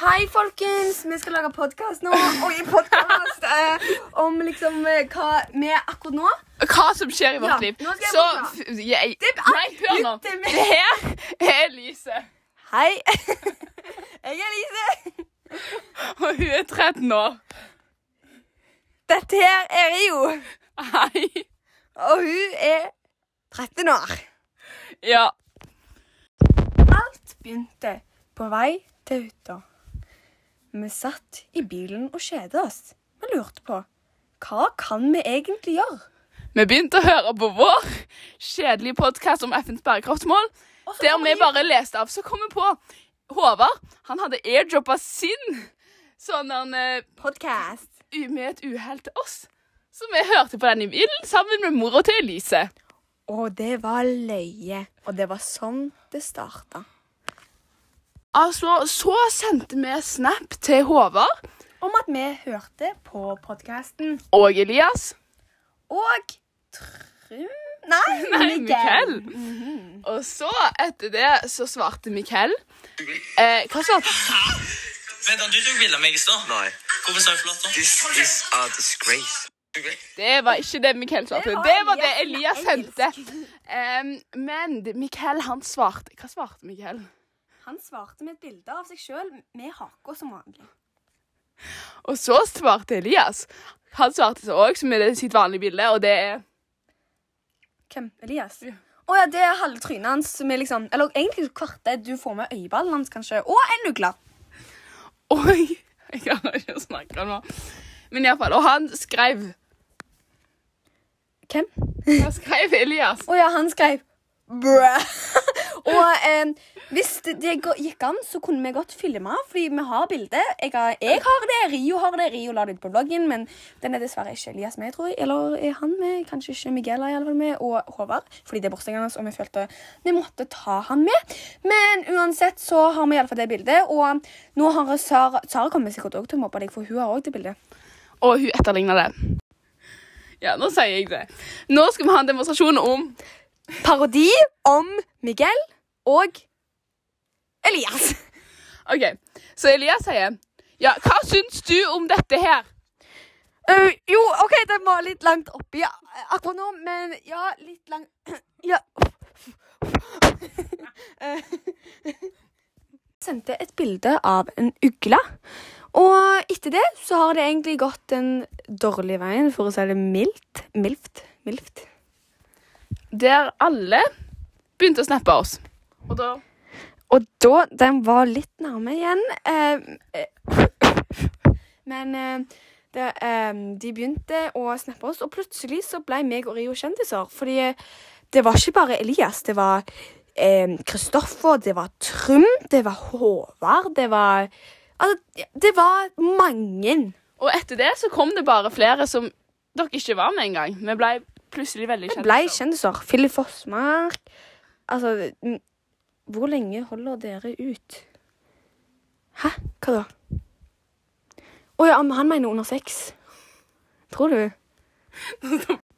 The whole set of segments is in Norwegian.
Hei, folkens! Vi skal lage podkast nå. Oi, podkast eh, om liksom eh, hva vi er akkurat nå Hva som skjer i vårt Ja, liv. nå skal jeg Så forklare. f- jeg, Det er Nei, hør nå. absolutt det Det her er Elise. Hei. Jeg er Lise. Og hun er 13 år. Dette her er Rio. Hei. Og hun er 13 år. Ja. Alt begynte på vei til hytta. Vi satt i bilen og kjedet oss. Vi lurte på hva kan vi egentlig gjøre? Vi begynte å høre på vår kjedelige podkast om FNs bærekraftsmål. Der vi bare leste av. Så kom vi på Håvard. Han hadde airdroppa sin sånn eh, Podcast. med et uhell til oss. Så vi hørte på den i bilen sammen med mora til Elise. Og det var løye. Og det var sånn det starta. Altså, så sendte vi snap til Håvard Om at vi hørte på podkasten. og Elias. Og Trym Nei, Nei. Mikkel. Og så, etter det, så svarte Mikkel. Eh, hva svarte Vent, du tok bilde av meg i stad? Nei. Hvorfor sa du flott, nå? This is a disgrace. Det var ikke det Mikkel svarte. Det var Det var det Elias sendte. Um, men Mikkel, han svarte Hva svarte Mikkel? Han svarte med et bilde av seg sjøl med haka som vanlig. Og så svarte Elias. Han svarte så òg med sitt vanlige bilde, og det er Hvem? Elias? Å Ja. ja. det er halve trynet hans med liksom Eller egentlig kvartet. Du får med øyeballen hans, kanskje. Og en ugle. Oi! Jeg kan ikke snakke nå. Men iallfall. Og han skrev Hvem? Han skrev Elias? Å ja, han skrev Bruh. Og eh, hvis det, gikk an, så kunne vi godt filme, fordi vi har bilde. Jeg, har- jeg har det, Rio har det. Rio la det ut på bloggen, men den er dessverre ikke Elias med, tror jeg. Eller er han med? Kanskje ikke Miguel er i alle fall med, og Håvard. Fordi det er bursdagen hans, og vi følte vi måtte ta han med. Men uansett så har vi i alle fall det bildet, og nå har Sara Sara kommer sikkert også til å mobbe deg, for hun har også det bildet. Og hun etterligner det. Ja, nå sier jeg det. Nå skal vi ha en demonstrasjon om Parodi om Miguel og Elias. OK. Så Elias sier Ja, hva syns du om dette her? Uh, jo, OK, den var litt langt oppi akkurat nå, men ja, litt lang Ja. Eh, Sendte et bilde av en ugle. Og etter det så har det egentlig gått den dårlige veien, for å si det mildt. Mildt. Mildt. Der alle begynte å snappe oss. Og da Og da Den var litt nærme igjen. Eh, eh, men eh, det, eh, de begynte å snappe oss, og plutselig så ble meg og Rio kjendiser. Fordi eh, det var ikke bare Elias. Det var eh, Kristoffer, det var Trym, det var Håvard, det var Altså, det var mange. Og etter det så kom det bare flere som dere ikke var med engang. Vi ble plutselig veldig kjendiser. Vi ble kjendiser. Philip Fossmark Altså Hvor lenge holder dere ut? Hæ? Hva da? Å ja, han mener under sex. Tror du?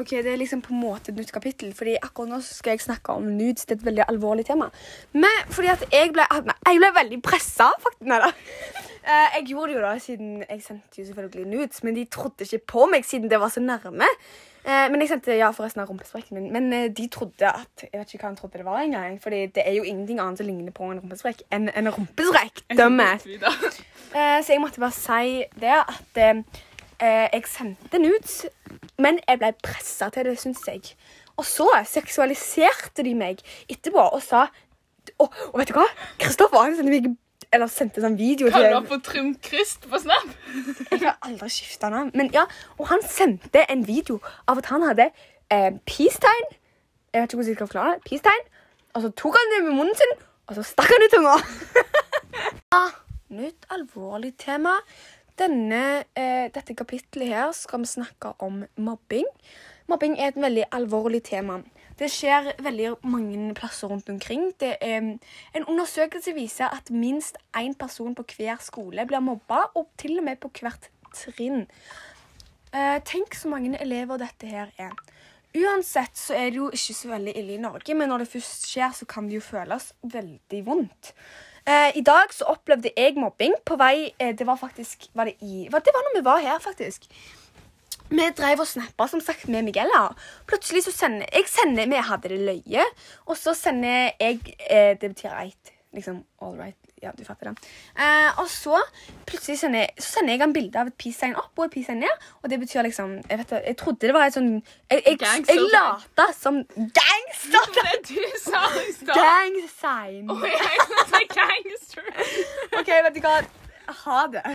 OK, det er liksom på en måte et nytt kapittel, fordi akkurat nå skal jeg snakke om nudes. Det er et veldig alvorlig tema. Men fordi at jeg ble, jeg ble veldig pressa, faktisk. Nei da. Eh, Jeg gjorde det jo da, siden jeg sendte jo selvfølgelig nudes, men de trodde ikke på meg siden det var så nærme. Eh, Men jeg sendte ja forresten av rumpesprekken min. Men eh, de trodde at Jeg vet ikke hva han trodde det var engang. Fordi det er jo ingenting annet som ligner på en rumpesprekk enn en rumpesprekk. Dumbass. Så jeg måtte bare si det at jeg sendte nudes, men jeg ble pressa til det, syns jeg. Og så seksualiserte de meg etterpå og sa Og, og vet du hva? Kristoffer han sendte meg eller sendte sånn video til Kaller du på Trym Krist på Snap? Jeg har aldri skifta navn. Men ja, og han sendte en video av at han hadde eh, peace-tegn. Jeg vet ikke hvordan jeg skal forklare det. Peace-tegn. Og så tok han det med munnen sin, og så stakk han ut tunga. nytt alvorlig tema. Denne, eh, dette kapittelet her skal vi snakke om mobbing. Mobbing er et veldig alvorlig tema. Det skjer veldig mange plasser rundt omkring. Det er, en undersøkelse viser at minst én person på hver skole blir mobba, og til og med på hvert trinn. Eh, tenk så mange elever dette her er. Uansett så er det jo ikke så veldig ille i Norge, men når det først skjer, så kan det jo føles veldig vondt. Eh, I dag så opplevde jeg mobbing på vei eh, Det var faktisk var det, i, det var når vi var her, faktisk. Vi drev og snappa som sagt med Miguella. Plutselig så sender jeg sender, Vi hadde det løye, og så sender jeg eh, Det betyr right. Liksom all right. Ja, du fatter det. Eh, og så plutselig sender, jeg- så sender jeg han bilde av et peace sign opp og et peace sign ned. Og det betyr liksom Jeg, vet, jeg trodde det var et sånn Jeg, jeg, Gangster. jeg lata som Gangster! Det du sa i stad. Gang sign. Oh, jeg sa gangster. OK, vet du hva. Ha det.